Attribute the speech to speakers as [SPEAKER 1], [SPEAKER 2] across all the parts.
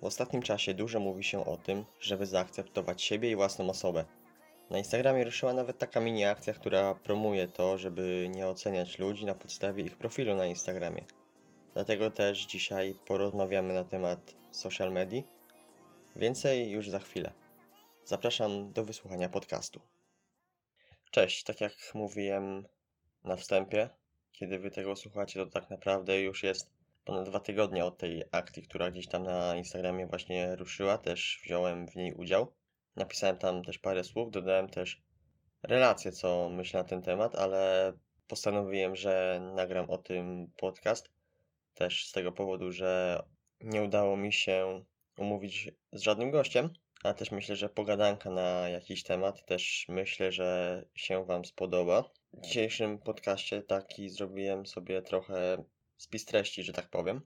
[SPEAKER 1] W ostatnim czasie dużo mówi się o tym, żeby zaakceptować siebie i własną osobę. Na Instagramie ruszyła nawet taka mini akcja, która promuje to, żeby nie oceniać ludzi na podstawie ich profilu na Instagramie. Dlatego też dzisiaj porozmawiamy na temat social media. Więcej już za chwilę. Zapraszam do wysłuchania podcastu. Cześć, tak jak mówiłem na wstępie, kiedy wy tego słuchacie, to tak naprawdę już jest ponad dwa tygodnie od tej akcji, która gdzieś tam na Instagramie właśnie ruszyła. Też wziąłem w niej udział. Napisałem tam też parę słów, dodałem też relacje, co myślę na ten temat, ale postanowiłem, że nagram o tym podcast. Też z tego powodu, że nie udało mi się umówić z żadnym gościem, ale też myślę, że pogadanka na jakiś temat też myślę, że się Wam spodoba. W dzisiejszym podcaście taki zrobiłem sobie trochę spis treści, że tak powiem.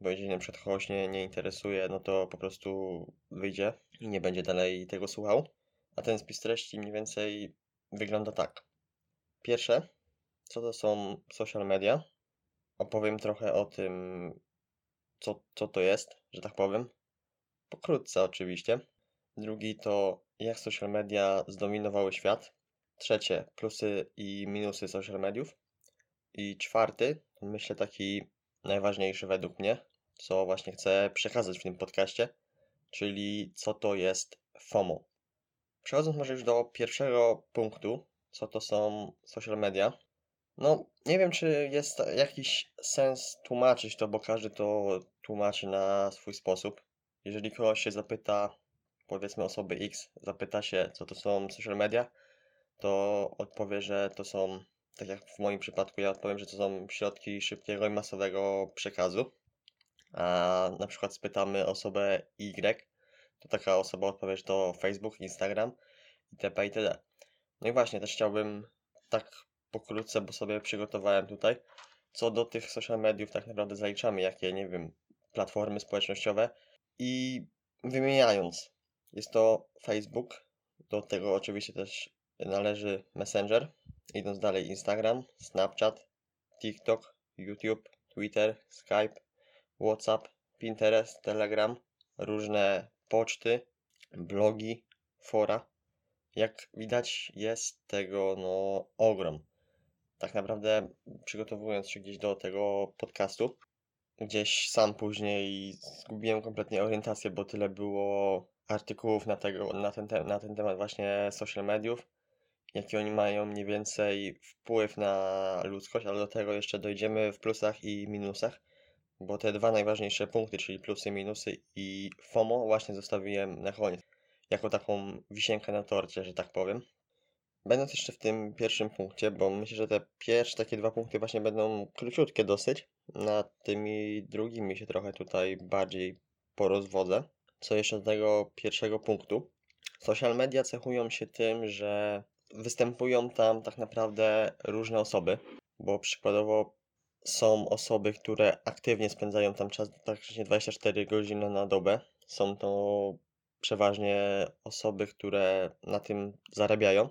[SPEAKER 1] Bo jeżeli na przykład kogoś nie, nie interesuje, no to po prostu wyjdzie i nie będzie dalej tego słuchał. A ten spis treści mniej więcej wygląda tak. Pierwsze, co to są social media. Opowiem trochę o tym, co, co to jest, że tak powiem. Pokrótce oczywiście. Drugi to jak social media zdominowały świat. Trzecie, plusy i minusy social mediów. I czwarty, myślę taki najważniejszy według mnie, co właśnie chcę przekazać w tym podcaście, czyli co to jest FOMO. Przechodząc może już do pierwszego punktu, co to są social media. No, nie wiem, czy jest jakiś sens tłumaczyć to, bo każdy to tłumaczy na swój sposób. Jeżeli kogoś się zapyta, powiedzmy osoby X, zapyta się, co to są social media, to odpowie, że to są tak jak w moim przypadku, ja odpowiem, że to są środki szybkiego i masowego przekazu. A na przykład spytamy osobę Y, to taka osoba odpowie, że to Facebook, Instagram itp. itd. No i właśnie, też chciałbym tak pokrótce, bo sobie przygotowałem tutaj, co do tych social mediów tak naprawdę zaliczamy, jakie, nie wiem, platformy społecznościowe i wymieniając, jest to Facebook, do tego oczywiście też należy Messenger, Idąc dalej, Instagram, Snapchat, TikTok, YouTube, Twitter, Skype, WhatsApp, Pinterest, Telegram, różne poczty, blogi, fora. Jak widać, jest tego no ogrom. Tak naprawdę, przygotowując się gdzieś do tego podcastu, gdzieś sam później zgubiłem kompletnie orientację, bo tyle było artykułów na, tego, na, ten, na ten temat właśnie social mediów jaki oni mają mniej więcej wpływ na ludzkość, ale do tego jeszcze dojdziemy w plusach i minusach, bo te dwa najważniejsze punkty, czyli plusy, minusy i FOMO właśnie zostawiłem na koniec, jako taką wisienkę na torcie, że tak powiem. Będąc jeszcze w tym pierwszym punkcie, bo myślę, że te pierwsze takie dwa punkty właśnie będą króciutkie dosyć, nad tymi drugimi się trochę tutaj bardziej porozwodzę. Co jeszcze do tego pierwszego punktu. Social media cechują się tym, że występują tam tak naprawdę różne osoby, bo przykładowo są osoby, które aktywnie spędzają tam czas praktycznie 24 godziny na dobę. Są to przeważnie osoby, które na tym zarabiają.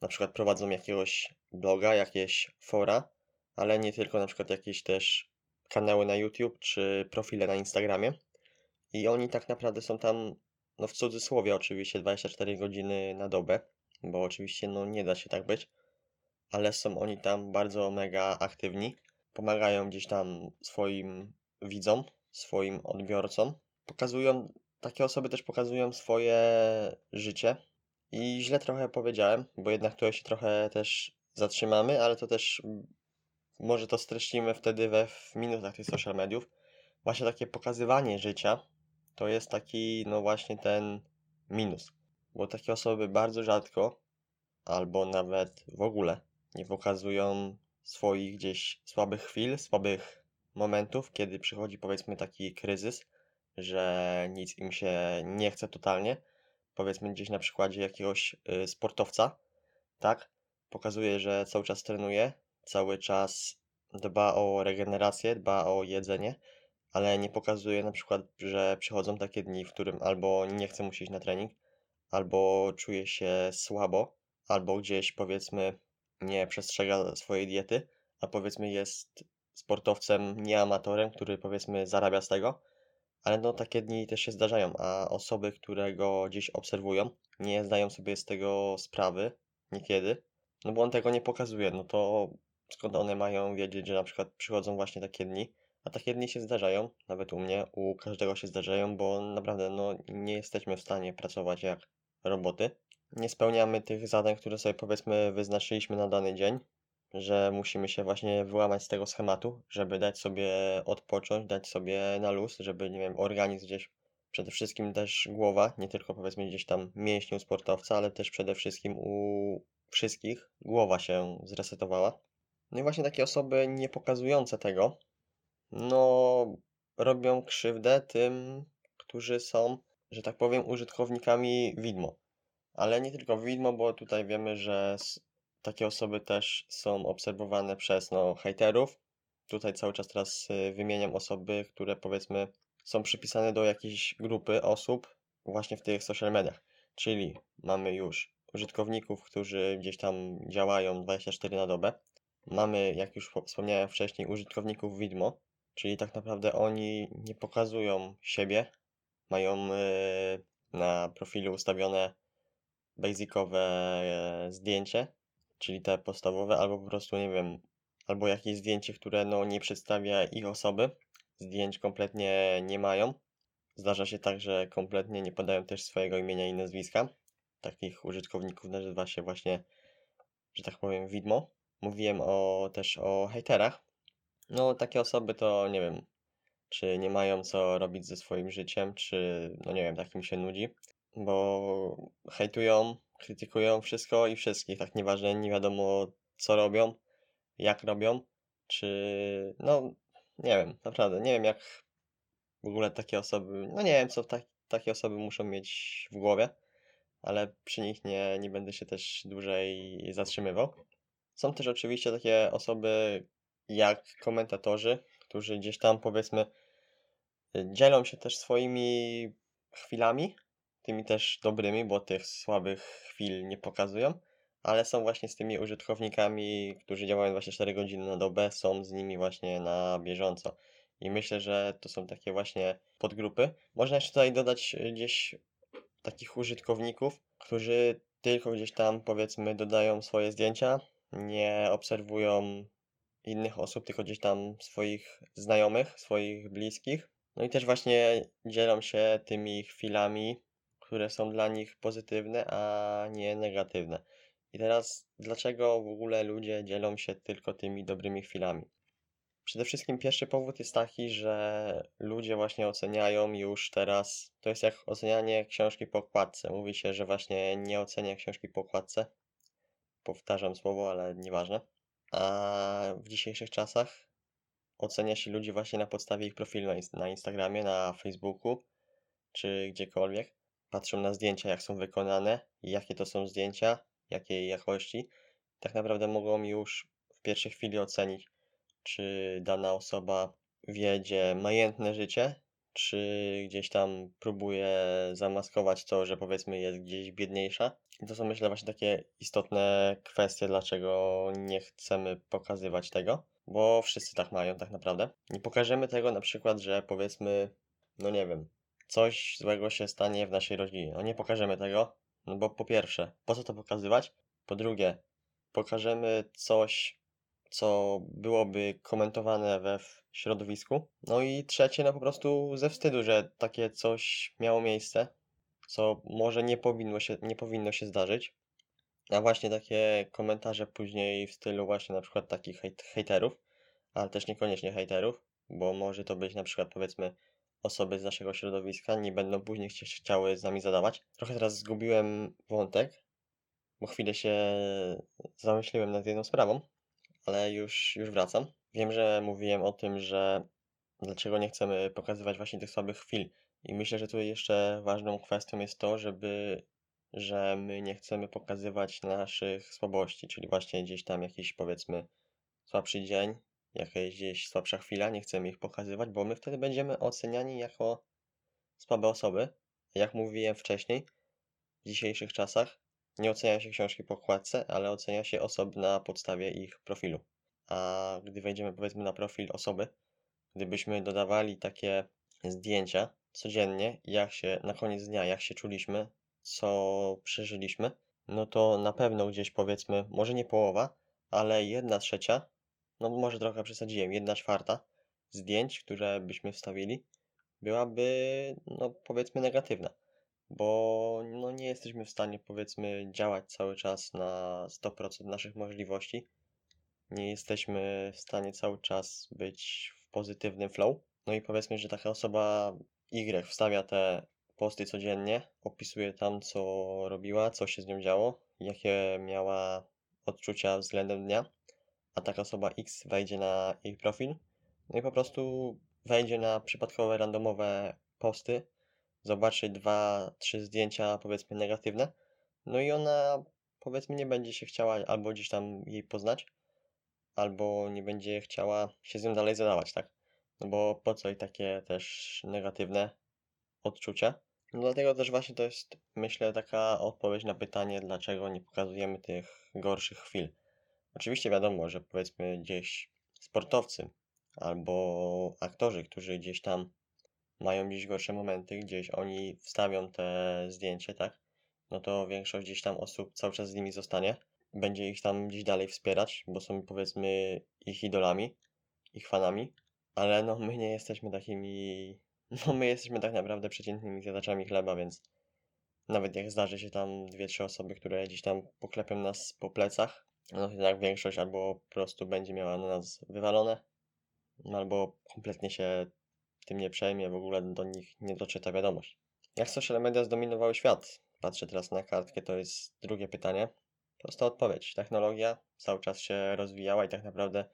[SPEAKER 1] Na przykład prowadzą jakiegoś bloga, jakieś fora, ale nie tylko, na przykład jakieś też kanały na YouTube czy profile na Instagramie. I oni tak naprawdę są tam, no w cudzysłowie oczywiście, 24 godziny na dobę bo oczywiście no nie da się tak być, ale są oni tam bardzo mega aktywni, pomagają gdzieś tam swoim widzom, swoim odbiorcom, pokazują, takie osoby też pokazują swoje życie i źle trochę powiedziałem, bo jednak tutaj się trochę też zatrzymamy, ale to też może to streścimy wtedy we w minutach tych social mediów. Właśnie takie pokazywanie życia to jest taki, no właśnie ten minus bo takie osoby bardzo rzadko, albo nawet w ogóle nie pokazują swoich gdzieś słabych chwil, słabych momentów, kiedy przychodzi powiedzmy taki kryzys, że nic im się nie chce totalnie. Powiedzmy gdzieś na przykładzie jakiegoś y, sportowca, tak? Pokazuje, że cały czas trenuje, cały czas dba o regenerację, dba o jedzenie, ale nie pokazuje na przykład, że przychodzą takie dni, w którym albo nie chce mu się iść na trening, albo czuje się słabo, albo gdzieś powiedzmy nie przestrzega swojej diety, a powiedzmy jest sportowcem, nie amatorem, który powiedzmy zarabia z tego, Ale no takie dni też się zdarzają, a osoby, które go gdzieś obserwują, nie zdają sobie z tego sprawy niekiedy, no bo on tego nie pokazuje, no to skąd one mają wiedzieć, że na przykład przychodzą właśnie takie dni, a takie dni się zdarzają, nawet u mnie, u każdego się zdarzają, bo naprawdę no nie jesteśmy w stanie pracować jak roboty. Nie spełniamy tych zadań, które sobie powiedzmy wyznaczyliśmy na dany dzień, że musimy się właśnie wyłamać z tego schematu, żeby dać sobie odpocząć, dać sobie na luz, żeby, nie wiem, organizm gdzieś, przede wszystkim też głowa, nie tylko powiedzmy gdzieś tam mięśnie u sportowca, ale też przede wszystkim u wszystkich głowa się zresetowała. No i właśnie takie osoby nie pokazujące tego, no robią krzywdę tym, którzy są, że tak powiem, użytkownikami widmo. Ale nie tylko widmo, bo tutaj wiemy, że takie osoby też są obserwowane przez no, hejterów. Tutaj cały czas teraz y, wymieniam osoby, które powiedzmy są przypisane do jakiejś grupy osób właśnie w tych social mediach. Czyli mamy już użytkowników, którzy gdzieś tam działają 24 na dobę. Mamy, jak już wspomniałem wcześniej, użytkowników widmo, czyli tak naprawdę oni nie pokazują siebie, mają y, na profilu ustawione basicowe e, zdjęcie, czyli te podstawowe, albo po prostu, nie wiem, albo jakieś zdjęcie, które no nie przedstawia ich osoby, zdjęć kompletnie nie mają. Zdarza się tak, że kompletnie nie podają też swojego imienia i nazwiska. Takich użytkowników nazywa się właśnie, że tak powiem, widmo. Mówiłem o, też o hejterach. No, takie osoby to nie wiem, czy nie mają co robić ze swoim życiem, czy no nie wiem, takim się nudzi, bo hejtują, krytykują wszystko i wszystkich, tak nieważne, nie wiadomo co robią, jak robią, czy no nie wiem, naprawdę nie wiem jak w ogóle takie osoby, no nie wiem co ta, takie osoby muszą mieć w głowie, ale przy nich nie, nie będę się też dłużej zatrzymywał. Są też oczywiście takie osoby jak komentatorzy, którzy gdzieś tam powiedzmy dzielą się też swoimi chwilami, tymi też dobrymi, bo tych słabych chwil nie pokazują, ale są właśnie z tymi użytkownikami, którzy działają 24 godziny na dobę, są z nimi właśnie na bieżąco. I myślę, że to są takie właśnie podgrupy. Można jeszcze tutaj dodać gdzieś takich użytkowników, którzy tylko gdzieś tam powiedzmy dodają swoje zdjęcia, nie obserwują innych osób, tylko gdzieś tam swoich znajomych, swoich bliskich. No i też właśnie dzielą się tymi chwilami, które są dla nich pozytywne, a nie negatywne. I teraz, dlaczego w ogóle ludzie dzielą się tylko tymi dobrymi chwilami? Przede wszystkim pierwszy powód jest taki, że ludzie właśnie oceniają już teraz, to jest jak ocenianie książki po okładce. Mówi się, że właśnie nie ocenia książki po okładce. Powtarzam słowo, ale nieważne. A w dzisiejszych czasach ocenia się ludzi właśnie na podstawie ich profilu na Instagramie, na Facebooku czy gdziekolwiek. Patrzą na zdjęcia, jak są wykonane, jakie to są zdjęcia, jakiej jakości. Tak naprawdę mogą już w pierwszej chwili ocenić, czy dana osoba wiedzie majętne życie, czy gdzieś tam próbuje zamaskować to, że powiedzmy jest gdzieś biedniejsza. I to są myślę właśnie takie istotne kwestie, dlaczego nie chcemy pokazywać tego, bo wszyscy tak mają tak naprawdę. Nie pokażemy tego na przykład, że powiedzmy, no nie wiem, coś złego się stanie w naszej rodzinie. No nie pokażemy tego, no bo po pierwsze, po co to pokazywać? Po drugie, pokażemy coś, co byłoby komentowane we środowisku. No i trzecie, no po prostu ze wstydu, że takie coś miało miejsce, co może nie powinno się, nie powinno się zdarzyć. A właśnie takie komentarze później w stylu właśnie na przykład takich hejt, hejterów, ale też niekoniecznie hejterów, bo może to być na przykład powiedzmy osoby z naszego środowiska nie będą później chciały z nami zadawać. Trochę teraz zgubiłem wątek, bo chwilę się zamyśliłem nad jedną sprawą, ale już, już wracam. Wiem, że mówiłem o tym, że dlaczego nie chcemy pokazywać właśnie tych słabych chwil. I myślę, że tutaj jeszcze ważną kwestią jest to, żeby, że my nie chcemy pokazywać naszych słabości, czyli właśnie gdzieś tam jakiś powiedzmy słabszy dzień, jakaś gdzieś słabsza chwila, nie chcemy ich pokazywać, bo my wtedy będziemy oceniani jako słabe osoby. Jak mówiłem wcześniej, w dzisiejszych czasach nie ocenia się książki po okładce, ale ocenia się osoby na podstawie ich profilu. A gdy wejdziemy powiedzmy na profil osoby, gdybyśmy dodawali takie zdjęcia codziennie, jak się na koniec dnia, jak się czuliśmy, co przeżyliśmy, no to na pewno gdzieś powiedzmy, może nie połowa, ale jedna trzecia, no może trochę przesadziłem, jedna czwarta zdjęć, które byśmy wstawili, byłaby, no powiedzmy, negatywna, bo no nie jesteśmy w stanie, powiedzmy, działać cały czas na 100% naszych możliwości. Nie jesteśmy w stanie cały czas być w pozytywnym flow. No i powiedzmy, że taka osoba Y wstawia te posty codziennie, opisuje tam, co robiła, co się z nią działo, jakie miała odczucia względem dnia, a taka osoba X wejdzie na jej profil, no i po prostu wejdzie na przypadkowe, randomowe posty, zobaczy dwa, trzy zdjęcia, powiedzmy, negatywne, no i ona, powiedzmy, nie będzie się chciała albo gdzieś tam jej poznać, albo nie będzie chciała się z nią dalej zadawać, tak? No bo po co i takie też negatywne odczucia? No dlatego też właśnie to jest, myślę, taka odpowiedź na pytanie, dlaczego nie pokazujemy tych gorszych chwil. Oczywiście wiadomo, że powiedzmy gdzieś sportowcy albo aktorzy, którzy gdzieś tam mają gdzieś gorsze momenty, gdzieś oni wstawią te zdjęcie, tak? No to większość gdzieś tam osób cały czas z nimi zostanie, będzie ich tam gdzieś dalej wspierać, bo są powiedzmy ich idolami, ich fanami, ale no my nie jesteśmy takimi, no my jesteśmy tak naprawdę przeciętnymi zjadaczami chleba, więc nawet jak zdarzy się tam dwie, trzy osoby, które gdzieś tam poklepią nas po plecach, no jednak większość albo po prostu będzie miała na nas wywalone, albo kompletnie się tym nie przejmie, w ogóle do nich nie dotrze ta wiadomość. Jak social media zdominowały świat? Patrzę teraz na kartkę, to jest drugie pytanie. Prosta odpowiedź. Technologia cały czas się rozwijała i tak naprawdę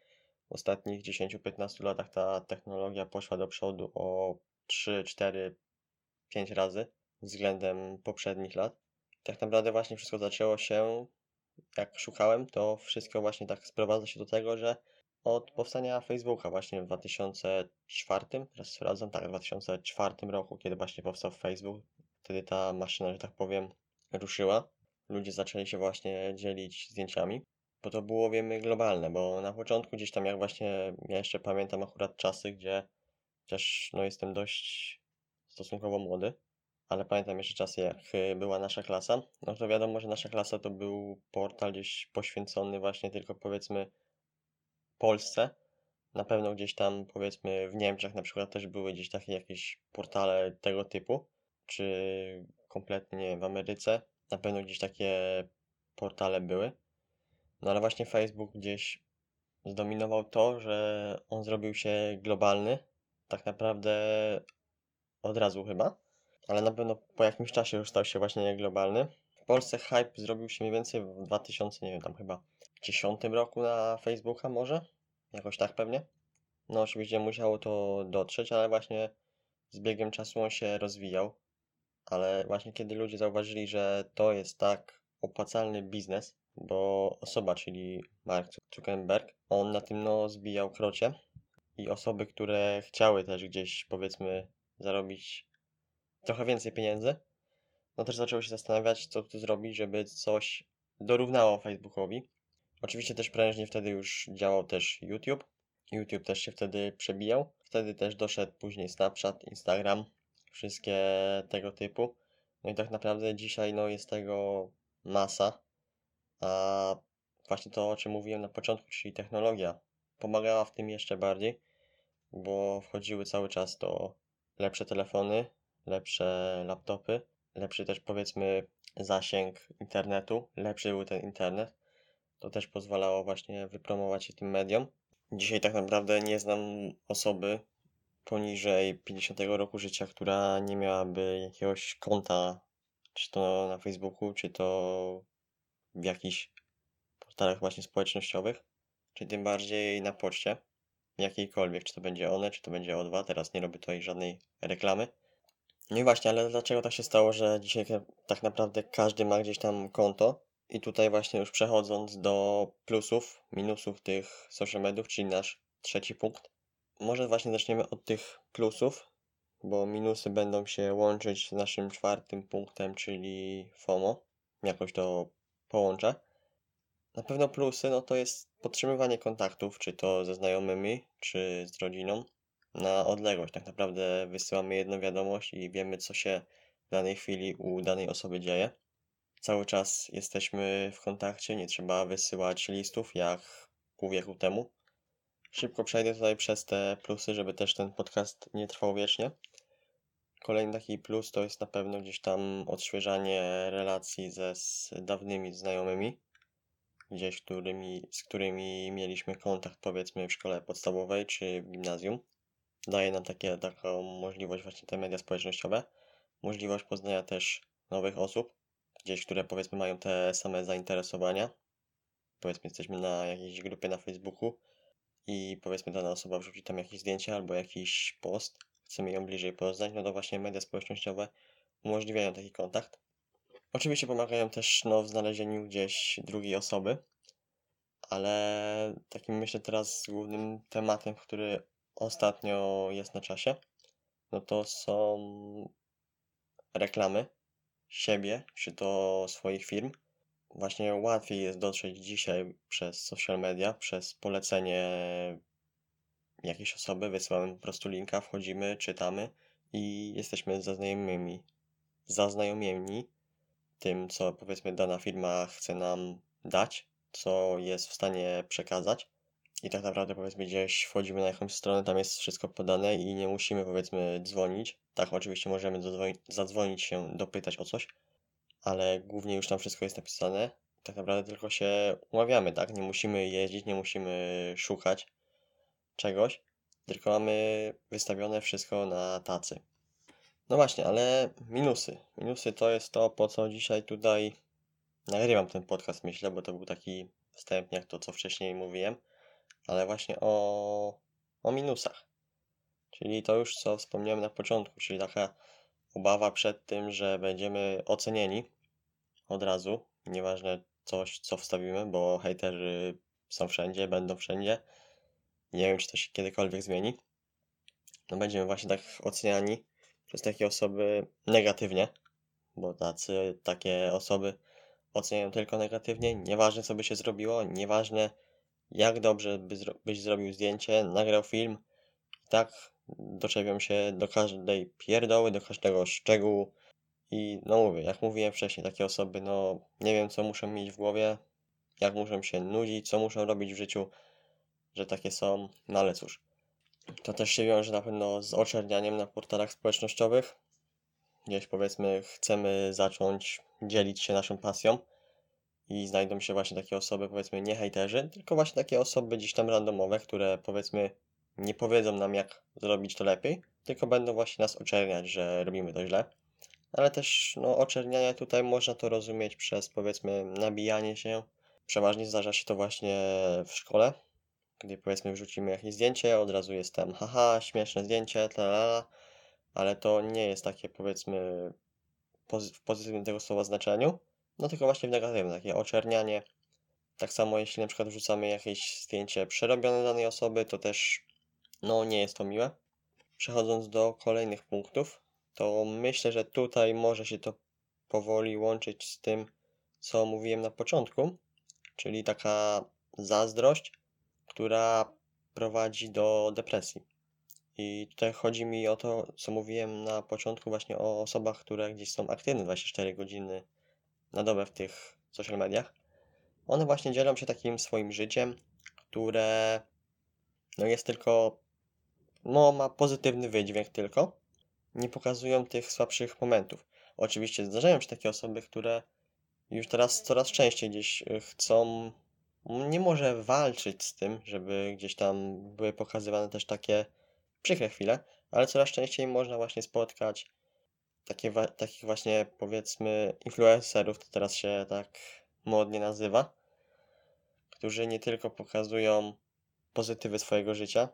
[SPEAKER 1] w ostatnich 10-15 latach ta technologia poszła do przodu o 3, 4, 5 razy względem poprzednich lat. Tak naprawdę właśnie wszystko zaczęło się, jak szukałem, to wszystko właśnie tak sprowadza się do tego, że od powstania Facebooka właśnie w 2004, teraz sprawdzam, tak, w 2004 roku, kiedy właśnie powstał Facebook, wtedy ta maszyna, że tak powiem, ruszyła. Ludzie zaczęli się właśnie dzielić zdjęciami, bo to było, wiemy, globalne, bo na początku gdzieś tam, jak właśnie, ja jeszcze pamiętam akurat czasy, gdzie też, no, jestem dość stosunkowo młody, ale pamiętam jeszcze czasy, jak y, była nasza klasa, no to wiadomo, że nasza klasa to był portal gdzieś poświęcony właśnie tylko, powiedzmy, Polsce. Na pewno gdzieś tam, powiedzmy, w Niemczech na przykład też były gdzieś takie jakieś portale tego typu, czy kompletnie, nie wiem, w Ameryce. Na pewno gdzieś takie portale były. No ale właśnie Facebook gdzieś zdominował to, że on zrobił się globalny. Tak naprawdę od razu chyba. Ale na pewno po jakimś czasie już stał się właśnie globalny. W Polsce hype zrobił się mniej więcej w 2000, nie wiem, tam chyba 2010 roku na Facebooka może? Jakoś tak pewnie. No oczywiście musiało to dotrzeć, ale właśnie z biegiem czasu on się rozwijał. Ale właśnie kiedy ludzie zauważyli, że to jest tak opłacalny biznes, bo osoba, czyli Mark Zuckerberg, on na tym no zbijał krocie i osoby, które chciały też gdzieś powiedzmy zarobić trochę więcej pieniędzy, no też zaczęły się zastanawiać, co tu zrobić, żeby coś dorównało Facebookowi. Oczywiście też prężnie wtedy już działał też YouTube. YouTube też się wtedy przebijał. Wtedy też doszedł później Snapchat, Instagram, wszystkie tego typu. No i tak naprawdę dzisiaj no, jest tego masa. A właśnie to, o czym mówiłem na początku, czyli technologia, pomagała w tym jeszcze bardziej, bo wchodziły cały czas to lepsze telefony, lepsze laptopy, lepszy też powiedzmy zasięg internetu, lepszy był ten internet. To też pozwalało właśnie wypromować się tym mediom. Dzisiaj tak naprawdę nie znam osoby poniżej 50 roku życia, która nie miałaby jakiegoś konta, czy to na Facebooku, czy to w jakichś portalach właśnie społecznościowych, czy tym bardziej na poczcie, jakiejkolwiek, czy to będzie one, czy to będzie O2, teraz nie robię tutaj żadnej reklamy. No i właśnie, ale dlaczego tak się stało, że dzisiaj tak naprawdę każdy ma gdzieś tam konto? I tutaj właśnie już przechodząc do plusów, minusów tych social mediów, czyli nasz trzeci punkt. Może właśnie zaczniemy od tych plusów, bo minusy będą się łączyć z naszym czwartym punktem, czyli FOMO. Jakoś to połączę. Na pewno plusy, no to jest podtrzymywanie kontaktów, czy to ze znajomymi, czy z rodziną. na odległość. Tak naprawdę wysyłamy jedną wiadomość i wiemy, co się w danej chwili u danej osoby dzieje. Cały czas jesteśmy w kontakcie, nie trzeba wysyłać listów jak pół wieku temu. Szybko przejdę tutaj przez te plusy, żeby też ten podcast nie trwał wiecznie. Kolejny taki plus to jest na pewno gdzieś tam odświeżanie relacji ze z dawnymi znajomymi, gdzieś którymi, z którymi mieliśmy kontakt powiedzmy w szkole podstawowej czy w gimnazjum. Daje nam takie, taką możliwość właśnie te media społecznościowe, możliwość poznania też nowych osób, gdzieś które powiedzmy mają te same zainteresowania. Powiedzmy jesteśmy na jakiejś grupie na Facebooku i powiedzmy dana osoba wrzuci tam jakieś zdjęcie albo jakiś post, chcemy ją bliżej poznać, no to właśnie media społecznościowe umożliwiają taki kontakt. Oczywiście pomagają też no, w znalezieniu gdzieś drugiej osoby, ale takim myślę teraz głównym tematem, który ostatnio jest na czasie, no to są reklamy siebie, czy to swoich firm. Właśnie łatwiej jest dotrzeć dzisiaj przez social media, przez polecenie jakiejś osoby, wysyłamy po prostu linka, wchodzimy, czytamy i jesteśmy zaznajomymi, zaznajomieni tym, co powiedzmy dana firma chce nam dać, co jest w stanie przekazać. I tak naprawdę powiedzmy gdzieś wchodzimy na jakąś stronę, tam jest wszystko podane i nie musimy powiedzmy dzwonić. Tak, oczywiście możemy zadzwonić, się, dopytać o coś, ale głównie już tam wszystko jest napisane. Tak naprawdę tylko się umawiamy, tak? Nie musimy jeździć, nie musimy szukać czegoś, tylko mamy wystawione wszystko na tacy. No właśnie, ale minusy. Minusy to jest to, po co dzisiaj tutaj nagrywam ten podcast, myślę, bo to był taki wstęp, jak to, co wcześniej mówiłem, ale właśnie o, o minusach. Czyli to już, co wspomniałem na początku, czyli taka obawa przed tym, że będziemy ocenieni od razu, nieważne coś, co wstawimy, bo hejterzy są wszędzie, będą wszędzie. Nie wiem, czy to się kiedykolwiek zmieni. No będziemy właśnie tak oceniani przez takie osoby negatywnie, bo tacy, takie osoby oceniają tylko negatywnie, nieważne co by się zrobiło, nieważne jak dobrze by zro byś zrobił zdjęcie, nagrał film, tak doczepią się do każdej pierdoły, do każdego szczegółu i no mówię, jak mówiłem wcześniej, takie osoby, no nie wiem co muszą mieć w głowie, jak muszą się nudzić, co muszą robić w życiu, że takie są, no ale cóż. To też się wiąże na pewno z oczernianiem na portalach społecznościowych. Gdzieś powiedzmy chcemy zacząć dzielić się naszą pasją i znajdą się właśnie takie osoby, powiedzmy nie hejterzy, tylko właśnie takie osoby gdzieś tam randomowe, które powiedzmy nie powiedzą nam jak zrobić to lepiej, tylko będą właśnie nas oczerniać, że robimy to źle. Ale też no, oczernianie tutaj można to rozumieć przez powiedzmy nabijanie się. Przeważnie zdarza się to właśnie w szkole, gdy powiedzmy wrzucimy jakieś zdjęcie, od razu jest tam haha, śmieszne zdjęcie, talala, ale to nie jest takie powiedzmy pozy w pozytywnym tego słowa znaczeniu, no tylko właśnie w negatywnym, takie oczernianie. Tak samo jeśli na przykład wrzucamy jakieś zdjęcie przerobione danej osoby, to też no nie jest to miłe. Przechodząc do kolejnych punktów, to myślę, że tutaj może się to powoli łączyć z tym, co mówiłem na początku, czyli taka zazdrość, która prowadzi do depresji. I tutaj chodzi mi o to, co mówiłem na początku, właśnie o osobach, które gdzieś są aktywne 24 godziny na dobę w tych social mediach. One właśnie dzielą się takim swoim życiem, które no jest tylko, no ma pozytywny wydźwięk tylko, nie pokazują tych słabszych momentów. Oczywiście zdarzają się takie osoby, które już teraz coraz częściej gdzieś y, chcą, nie może walczyć z tym, żeby gdzieś tam były pokazywane też takie przykre chwile, ale coraz częściej można właśnie spotkać takie takich właśnie powiedzmy influencerów, to teraz się tak modnie nazywa, którzy nie tylko pokazują pozytywy swojego życia,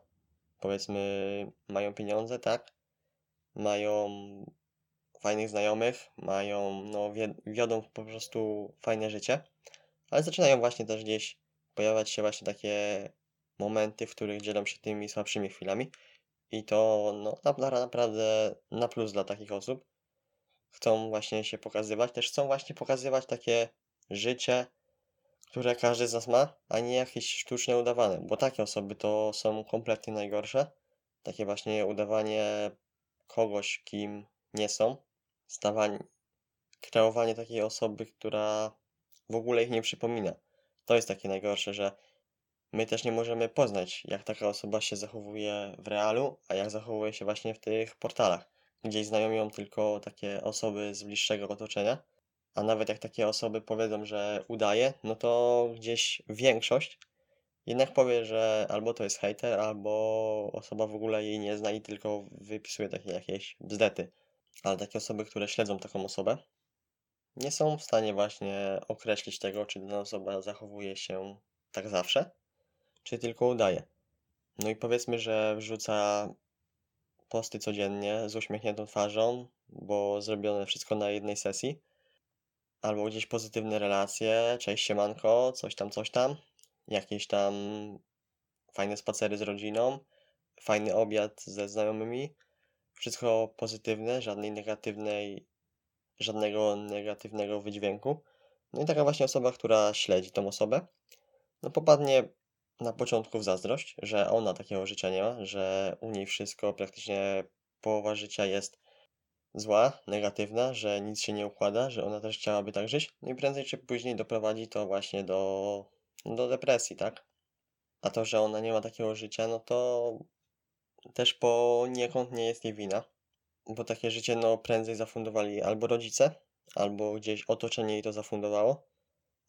[SPEAKER 1] powiedzmy mają pieniądze, tak, mają fajnych znajomych, mają, no, wiodą po prostu fajne życie, ale zaczynają właśnie też gdzieś pojawiać się właśnie takie momenty, w których dzielą się tymi słabszymi chwilami. I to no, na, naprawdę na plus dla takich osób. Chcą właśnie się pokazywać, też chcą właśnie pokazywać takie życie, które każdy z nas ma, a nie jakieś sztuczne udawane, bo takie osoby to są kompletnie najgorsze. Takie właśnie udawanie kogoś, kim nie są, stawanie, kreowanie takiej osoby, która w ogóle ich nie przypomina. To jest takie najgorsze, że my też nie możemy poznać, jak taka osoba się zachowuje w realu, a jak zachowuje się właśnie w tych portalach. Gdzieś znają ją tylko takie osoby z bliższego otoczenia, a nawet jak takie osoby powiedzą, że udaje, no to gdzieś większość jednak powie, że albo to jest hater, albo osoba w ogóle jej nie zna i tylko wypisuje takie jakieś bzdety. Ale takie osoby, które śledzą taką osobę, nie są w stanie właśnie określić tego, czy dana osoba zachowuje się tak zawsze, czy tylko udaje. No i powiedzmy, że wrzuca posty codziennie z uśmiechniętą twarzą, bo zrobione wszystko na jednej sesji, albo gdzieś pozytywne relacje, cześć siemanko, coś tam, coś tam, jakieś tam fajne spacery z rodziną, fajny obiad ze znajomymi, wszystko pozytywne, żadnej negatywnej, żadnego negatywnego wydźwięku. No i taka właśnie osoba, która śledzi tą osobę, no popadnie na początku w zazdrość, że ona takiego życia nie ma, że u niej wszystko, praktycznie połowa życia jest zła, negatywna, że nic się nie układa, że ona też chciałaby tak żyć, no i prędzej czy później doprowadzi to właśnie do, do depresji, tak? A to, że ona nie ma takiego życia, no to też poniekąd nie jest jej wina, bo takie życie no prędzej zafundowali albo rodzice, albo gdzieś otoczenie jej to zafundowało,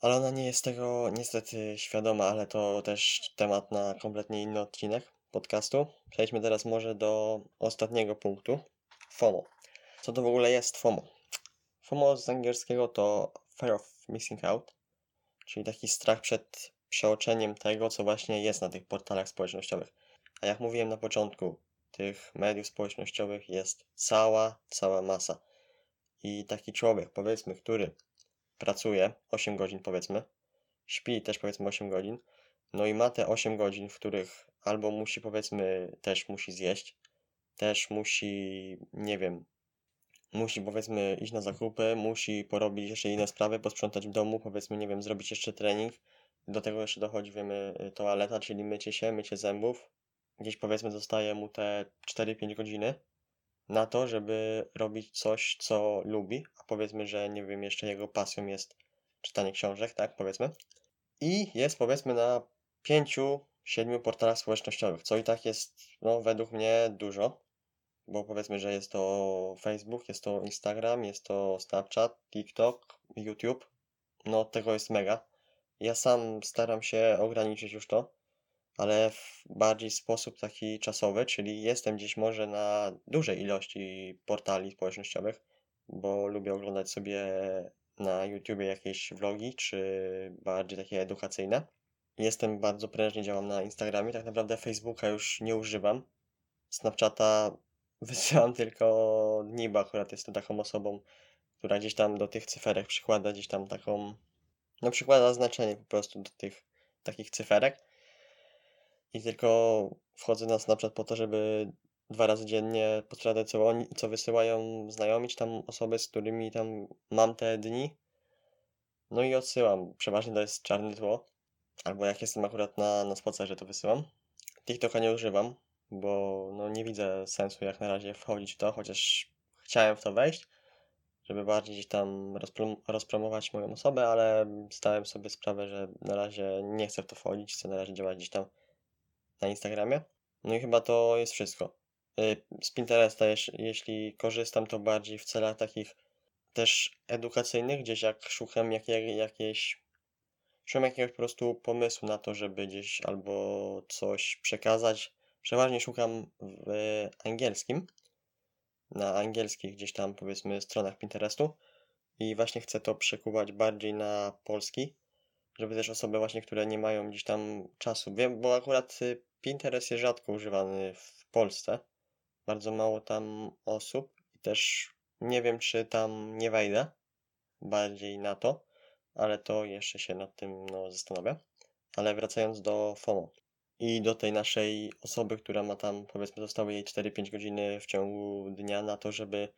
[SPEAKER 1] ale ona nie jest tego niestety świadoma, ale to też temat na kompletnie inny odcinek podcastu. Przejdźmy teraz może do ostatniego punktu, FOMO. Co to w ogóle jest FOMO? FOMO z angielskiego to Fear of Missing Out, czyli taki strach przed przeoczeniem tego, co właśnie jest na tych portalach społecznościowych. A jak mówiłem na początku, tych mediów społecznościowych jest cała, cała masa. I taki człowiek, powiedzmy, który pracuje 8 godzin, powiedzmy, śpi też powiedzmy 8 godzin, no i ma te 8 godzin, w których albo musi, powiedzmy, też musi zjeść, też musi, nie wiem, musi powiedzmy iść na zakupy, musi porobić jeszcze inne sprawy, posprzątać w domu, powiedzmy, nie wiem, zrobić jeszcze trening. Do tego jeszcze dochodzi, wiemy, toaleta, czyli mycie się, mycie zębów. Gdzieś powiedzmy zostaje mu te 4-5 godziny na to, żeby robić coś, co lubi, a powiedzmy, że nie wiem, jeszcze jego pasją jest czytanie książek, tak, powiedzmy. I jest powiedzmy na 5-7 portalach społecznościowych, co i tak jest, no, według mnie dużo bo powiedzmy, że jest to Facebook, jest to Instagram, jest to Snapchat, TikTok, YouTube. No tego jest mega. Ja sam staram się ograniczyć już to, ale w bardziej sposób taki czasowy, czyli jestem gdzieś może na dużej ilości portali społecznościowych, bo lubię oglądać sobie na YouTubie jakieś vlogi, czy bardziej takie edukacyjne. Jestem bardzo prężnie, działam na Instagramie, tak naprawdę Facebooka już nie używam. Snapchata Wysyłam tylko Niba, akurat jestem taką osobą, która gdzieś tam do tych cyferek przykłada gdzieś tam taką, no przykłada znaczenie po prostu do tych takich cyferek. I tylko wchodzę na Snapchat po to, żeby dwa razy dziennie podkradać, co, oni, co wysyłają znajomi, czy tam osoby, z którymi tam mam te dni. No i odsyłam. Przeważnie to jest czarne tło. Albo jak jestem akurat na, na spacerze, to wysyłam. TikToka nie używam, bo no, nie widzę sensu jak na razie wchodzić w to, chociaż chciałem w to wejść, żeby bardziej gdzieś tam rozprom rozpromować moją osobę, ale zdałem sobie sprawę, że na razie nie chcę w to wchodzić, chcę na razie działać gdzieś tam na Instagramie. No i chyba to jest wszystko. Y, z Pinteresta, jeśli korzystam, to bardziej w celach takich też edukacyjnych, gdzieś jak szukam jakiej, jakiejś szukam jakiegoś po prostu pomysłu na to, żeby gdzieś albo coś przekazać, Przeważnie szukam w angielskim, na angielskich gdzieś tam powiedzmy stronach Pinterestu i właśnie chcę to przekuwać bardziej na polski, żeby też osoby właśnie, które nie mają gdzieś tam czasu, wiem, bo akurat y, Pinterest jest rzadko używany w Polsce, bardzo mało tam osób i też nie wiem, czy tam nie wejdę bardziej na to, ale to jeszcze się nad tym no, zastanowię. Ale wracając do FOMO i do tej naszej osoby, która ma tam, powiedzmy, zostały jej 4-5 godziny w ciągu dnia na to, żeby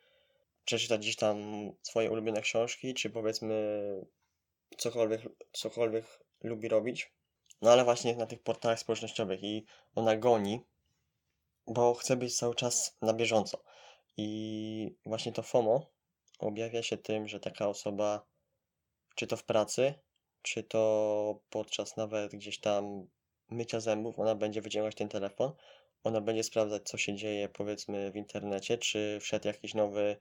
[SPEAKER 1] przeczytać gdzieś tam swoje ulubione książki, czy powiedzmy cokolwiek, cokolwiek lubi robić. No ale właśnie na tych portalach społecznościowych i ona goni bo chcę być cały czas na bieżąco. I właśnie to FOMO objawia się tym, że taka osoba, czy to w pracy, czy to podczas nawet gdzieś tam mycia zębów, ona będzie wyciągać ten telefon, ona będzie sprawdzać, co się dzieje, powiedzmy, w internecie, czy wszedł jakiś nowy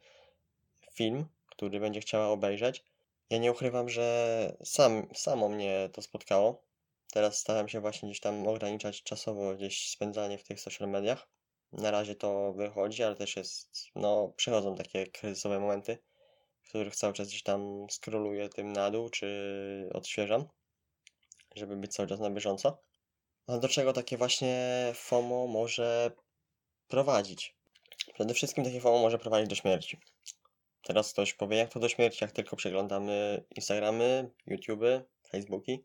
[SPEAKER 1] film, który będzie chciała obejrzeć. Ja nie ukrywam, że sam, samo mnie to spotkało. Teraz staram się właśnie gdzieś tam ograniczać czasowo gdzieś spędzanie w tych social mediach. Na razie to wychodzi, ale też jest, no, przychodzą takie kryzysowe momenty, w których cały czas gdzieś tam scrolluję tym na dół, czy odświeżam, żeby być cały czas na bieżąco. A do czego takie właśnie FOMO może prowadzić? Przede wszystkim takie FOMO może prowadzić do śmierci. Teraz ktoś powie, jak to do śmierci, jak tylko przeglądamy Instagramy, YouTube'y, Facebooki.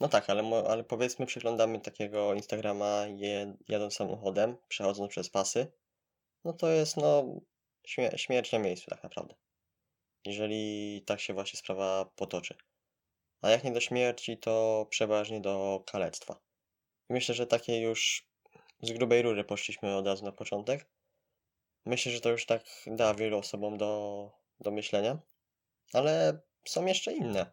[SPEAKER 1] No tak, ale, ale powiedzmy przeglądamy takiego Instagrama je, jadąc samochodem, przechodząc przez pasy. No to jest no śmie- śmierć na miejscu tak naprawdę. Jeżeli tak się właśnie sprawa potoczy. A jak nie do śmierci, to przeważnie do kalectwa. Myślę, że takie już z grubej rury poszliśmy od razu na początek. Myślę, że to już tak da wielu osobom do, do myślenia, ale są jeszcze inne.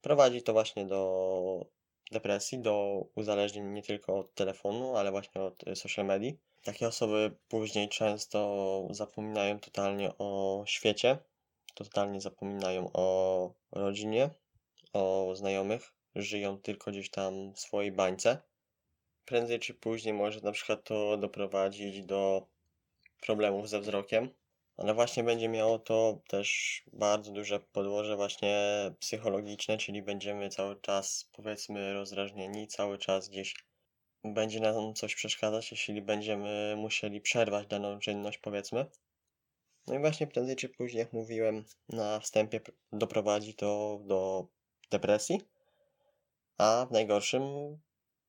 [SPEAKER 1] Prowadzi to właśnie do depresji, do uzależnień nie tylko od telefonu, ale właśnie od y, social medii. Takie osoby później często zapominają totalnie o świecie, totalnie zapominają o rodzinie, o znajomych, żyją tylko gdzieś tam w swojej bańce. Prędzej czy później może na przykład to doprowadzić do problemów ze wzrokiem, ale właśnie będzie miało to też bardzo duże podłoże właśnie psychologiczne, czyli będziemy cały czas powiedzmy rozdrażnieni, cały czas gdzieś będzie nam coś przeszkadzać, jeśli będziemy musieli przerwać daną czynność powiedzmy. No i właśnie prędzej czy później, jak mówiłem na wstępie, doprowadzi to do depresji, a w najgorszym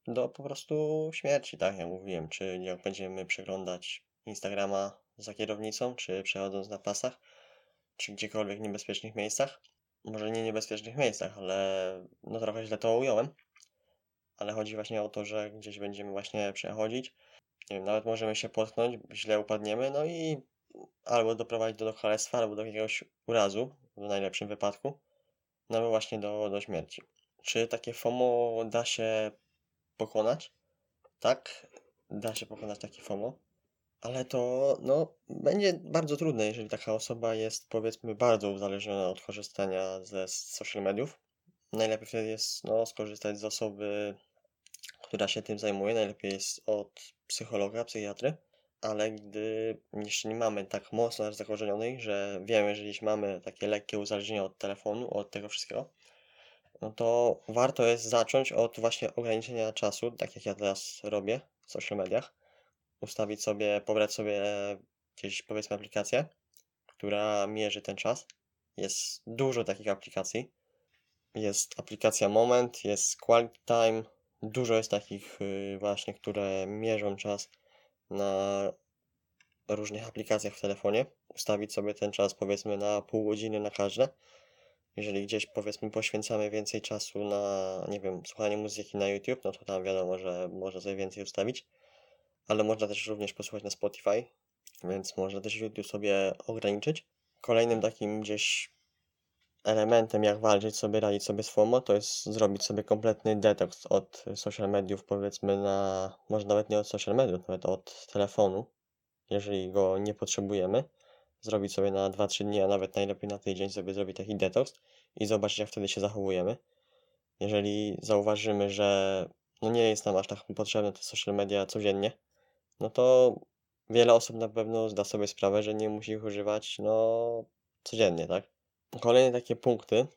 [SPEAKER 1] do po prostu śmierci, tak jak mówiłem, czy jak będziemy przeglądać Instagrama za kierownicą, czy przechodząc na pasach, czy gdziekolwiek niebezpiecznych miejscach. Może nie niebezpiecznych miejscach, ale no trochę źle to ująłem. Ale chodzi właśnie o to, że gdzieś będziemy właśnie przechodzić. Nie wiem, nawet możemy się potknąć, źle upadniemy, no i albo doprowadzić do kalectwa, albo do jakiegoś urazu, w najlepszym wypadku, no właśnie do, do śmierci. Czy takie FOMO da się pokonać? Tak, da się pokonać takie FOMO, ale to no, będzie bardzo trudne, jeżeli taka osoba jest powiedzmy bardzo uzależniona od korzystania ze social mediów. Najlepiej wtedy jest no, skorzystać z osoby, która się tym zajmuje. Najlepiej jest od psychologa, psychiatry. Ale gdy jeszcze nie mamy tak mocno aż zakorzenionej, że wiemy, że jeśli mamy takie lekkie uzależnienie od telefonu, od tego wszystkiego, no to warto jest zacząć od właśnie ograniczenia czasu, tak jak ja teraz robię w social mediach. Ustawić sobie, pobrać sobie gdzieś powiedzmy aplikację, która mierzy ten czas. Jest dużo takich aplikacji. Jest aplikacja Moment, jest Quality Time. Dużo jest takich y, właśnie, które mierzą czas na różnych aplikacjach w telefonie. Ustawić sobie ten czas powiedzmy na pół godziny na każde. Jeżeli gdzieś powiedzmy poświęcamy więcej czasu na, nie wiem, słuchanie muzyki na YouTube, no to tam wiadomo, że można sobie więcej ustawić. Ale można też również posłuchać na Spotify, więc można też YouTube sobie ograniczyć. Kolejnym takim gdzieś elementem, jak walczyć sobie, radzić sobie z FOMO, to jest zrobić sobie kompletny detoks od social mediów, powiedzmy na, może nawet nie od social mediów, nawet od telefonu, jeżeli go nie potrzebujemy. Zrobić sobie na 2-3 dni, a nawet najlepiej na tydzień sobie zrobić taki detoks i zobaczyć, jak wtedy się zachowujemy. Jeżeli zauważymy, że no nie jest nam aż tak potrzebne te social media codziennie, no to wiele osób na pewno zda sobie sprawę, że nie musi ich używać no codziennie, tak? Kolejne takie punkty.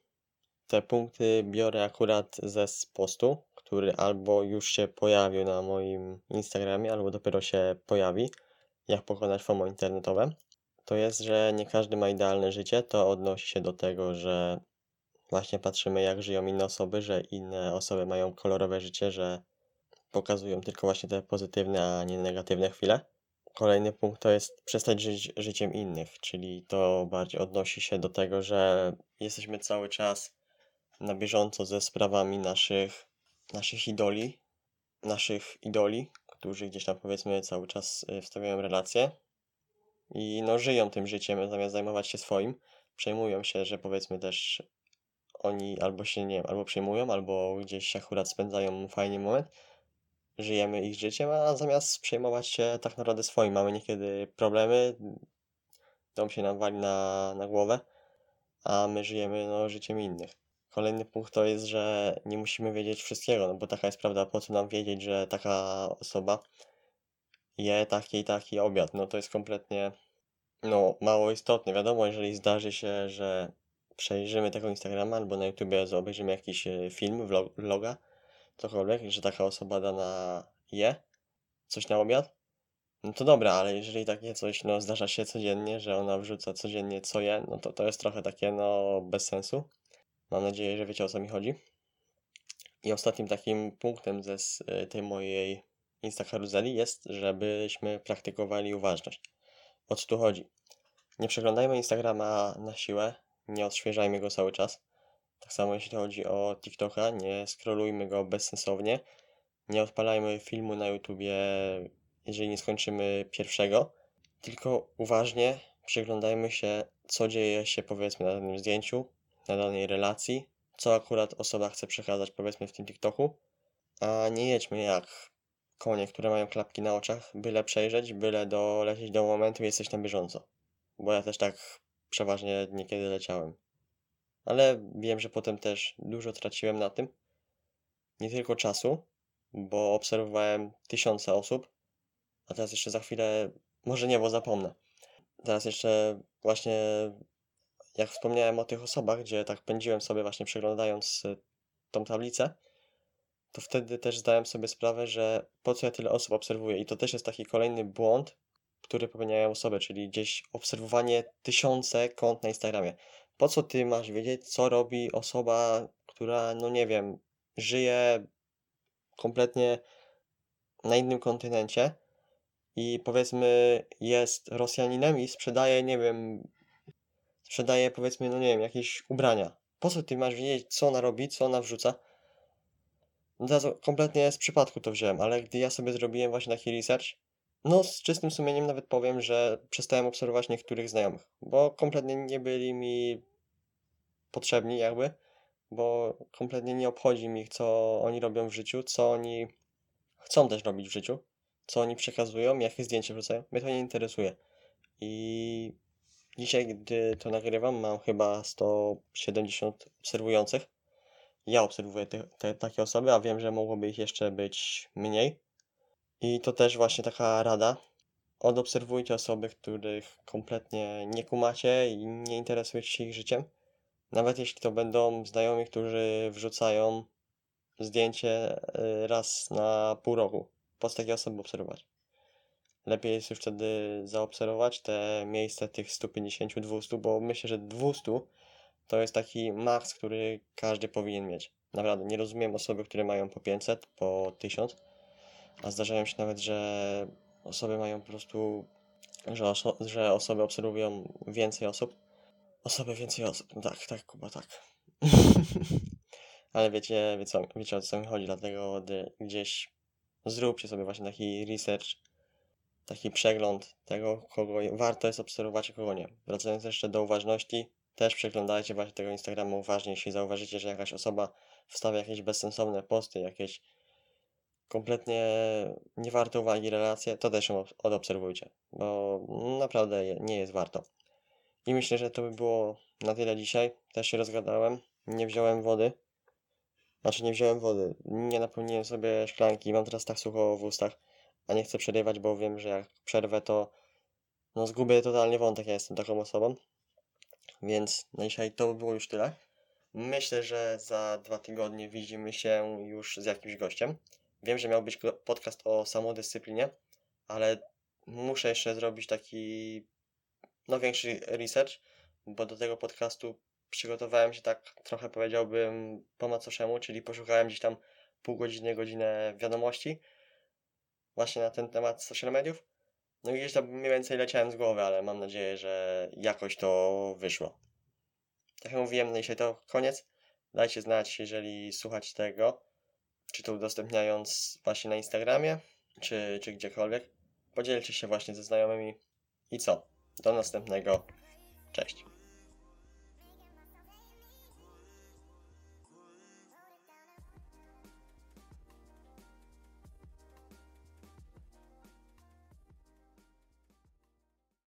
[SPEAKER 1] Te punkty biorę akurat ze postu, który albo już się pojawił na moim Instagramie, albo dopiero się pojawi, jak pokonać FOMO internetowe. To jest, że nie każdy ma idealne życie. To odnosi się do tego, że właśnie patrzymy, jak żyją inne osoby, że inne osoby mają kolorowe życie, że pokazują tylko właśnie te pozytywne, a nie negatywne chwile. Kolejny punkt to jest przestać żyć życiem innych, czyli to bardziej odnosi się do tego, że jesteśmy cały czas na bieżąco ze sprawami naszych, naszych idoli, naszych idoli, którzy gdzieś tam powiedzmy cały czas y, wstawiają relacje i no żyją tym życiem zamiast zajmować się swoim. Przejmują się, że powiedzmy też oni albo się nie wiem, albo przejmują, albo gdzieś akurat spędzają fajny moment. Żyjemy ich życiem, a zamiast przejmować się tak naprawdę swoim, mamy niekiedy problemy, dom się nam wali na, na głowę, a my żyjemy no, życiem innych. Kolejny punkt to jest, że nie musimy wiedzieć wszystkiego, no bo taka jest prawda, po co nam wiedzieć, że taka osoba je taki i taki obiad, no to jest kompletnie no, mało istotne. Wiadomo, jeżeli zdarzy się, że przejrzymy tego Instagrama albo na YouTubie obejrzymy jakiś e, film, vlog, vloga, cokolwiek, że taka osoba dana je coś na obiad, no to dobra, ale jeżeli takie coś no, zdarza się codziennie, że ona wrzuca codziennie co je, no to to jest trochę takie no bez sensu. Mam nadzieję, że wiecie o co mi chodzi. I ostatnim takim punktem ze y, tej mojej Insta karuzeli jest, żebyśmy praktykowali uważność. O co tu chodzi? Nie przeglądajmy Instagrama na siłę, nie odświeżajmy go cały czas. Tak samo jeśli chodzi o TikToka, nie scrollujmy go bezsensownie. Nie odpalajmy filmu na YouTubie, jeżeli nie skończymy pierwszego. Tylko uważnie przyglądajmy się, co dzieje się powiedzmy na danym zdjęciu, na danej relacji, co akurat osoba chce przekazać powiedzmy w tym TikToku, a nie jedźmy jak konie, które mają klapki na oczach, byle przejrzeć, byle dolecieć do momentu i jesteś na bieżąco. Bo ja też tak przeważnie niekiedy leciałem. Ale wiem, że potem też dużo traciłem na tym. Nie tylko czasu, bo obserwowałem tysiące osób, a teraz jeszcze za chwilę, może nie, bo zapomnę. Teraz jeszcze właśnie jak wspomniałem o tych osobach, gdzie tak pędziłem sobie właśnie przeglądając y, tą tablicę, to wtedy też zdałem sobie sprawę, że po co ja tyle osób obserwuję. I to też jest taki kolejny błąd, który popełniają osoby, czyli gdzieś obserwowanie tysiące kont na Instagramie. Po co ty masz wiedzieć, co robi osoba, która, no nie wiem, żyje kompletnie na innym kontynencie i powiedzmy jest Rosjaninem i sprzedaje, nie wiem, sprzedaje powiedzmy, no nie wiem, jakieś ubrania. Po co ty masz wiedzieć, co ona robi, co ona wrzuca? No teraz kompletnie z przypadku to wziąłem, ale gdy ja sobie zrobiłem właśnie taki research, no z czystym sumieniem nawet powiem, że przestałem obserwować niektórych znajomych, bo kompletnie nie byli mi potrzebni jakby, bo kompletnie nie obchodzi mi, co oni robią w życiu, co oni chcą też robić w życiu, co oni przekazują, jakie zdjęcia wrzucają. Mnie to nie interesuje. I dzisiaj, gdy to nagrywam, mam chyba 170 obserwujących. Ja obserwuję te, te, takie osoby, a wiem, że mogłoby ich jeszcze być mniej. I to też właśnie taka rada. Odobserwujcie osoby, których kompletnie nie kumacie i nie interesujecie się ich życiem. Nawet jeśli to będą znajomi, którzy wrzucają zdjęcie y, raz na pół roku. Po co takie osoby obserwować? Lepiej jest już wtedy zaobserwować te miejsca tych 150-200, bo myślę, że 200 to jest taki maks, który każdy powinien mieć. Naprawdę, nie rozumiem osoby, które mają po 500, po 1000, a zdarzają się nawet, że osoby mają po prostu, że, oso że osoby obserwują więcej osób. Osoby więcej osób, no tak, tak, Kuba, tak. Ale wiecie, wiecie, wiecie o co mi chodzi, dlatego gdzieś zróbcie sobie właśnie taki research, taki przegląd tego, kogo warto jest obserwować, a kogo nie. Wracając jeszcze do uważności, też przeglądajcie właśnie tego Instagrama uważnie, jeśli zauważycie, że jakaś osoba wstawia jakieś bezsensowne posty, jakieś kompletnie niewarte uwagi relacje, to też ją odobserwujcie, bo naprawdę nie jest warto. I myślę, że to by było na tyle dzisiaj. Też się rozgadałem, nie wziąłem wody. Znaczy nie wziąłem wody, nie napełniłem sobie szklanki, mam teraz tak sucho w ustach, a nie chcę przerywać, bo wiem, że jak przerwę to no zgubię totalnie wątek, ja jestem taką osobą. Więc na dzisiaj to by było już tyle. Myślę, że za dwa tygodnie widzimy się już z jakimś gościem. Wiem, że miał być podcast o samodyscyplinie, ale muszę jeszcze zrobić taki no większy research, bo do tego podcastu przygotowałem się tak trochę powiedziałbym po macoszemu, czyli poszukałem gdzieś tam pół godziny, godzinę wiadomości właśnie na ten temat social mediów. No i gdzieś tam mniej więcej leciałem z głowy, ale mam nadzieję, że jakoś to wyszło. Tak jak mówiłem, no i to koniec. Dajcie znać, jeżeli słuchać tego, czy to udostępniając właśnie na Instagramie, czy, czy gdziekolwiek. Podzielcie się właśnie ze znajomymi. I co? Do następnego. Cześć.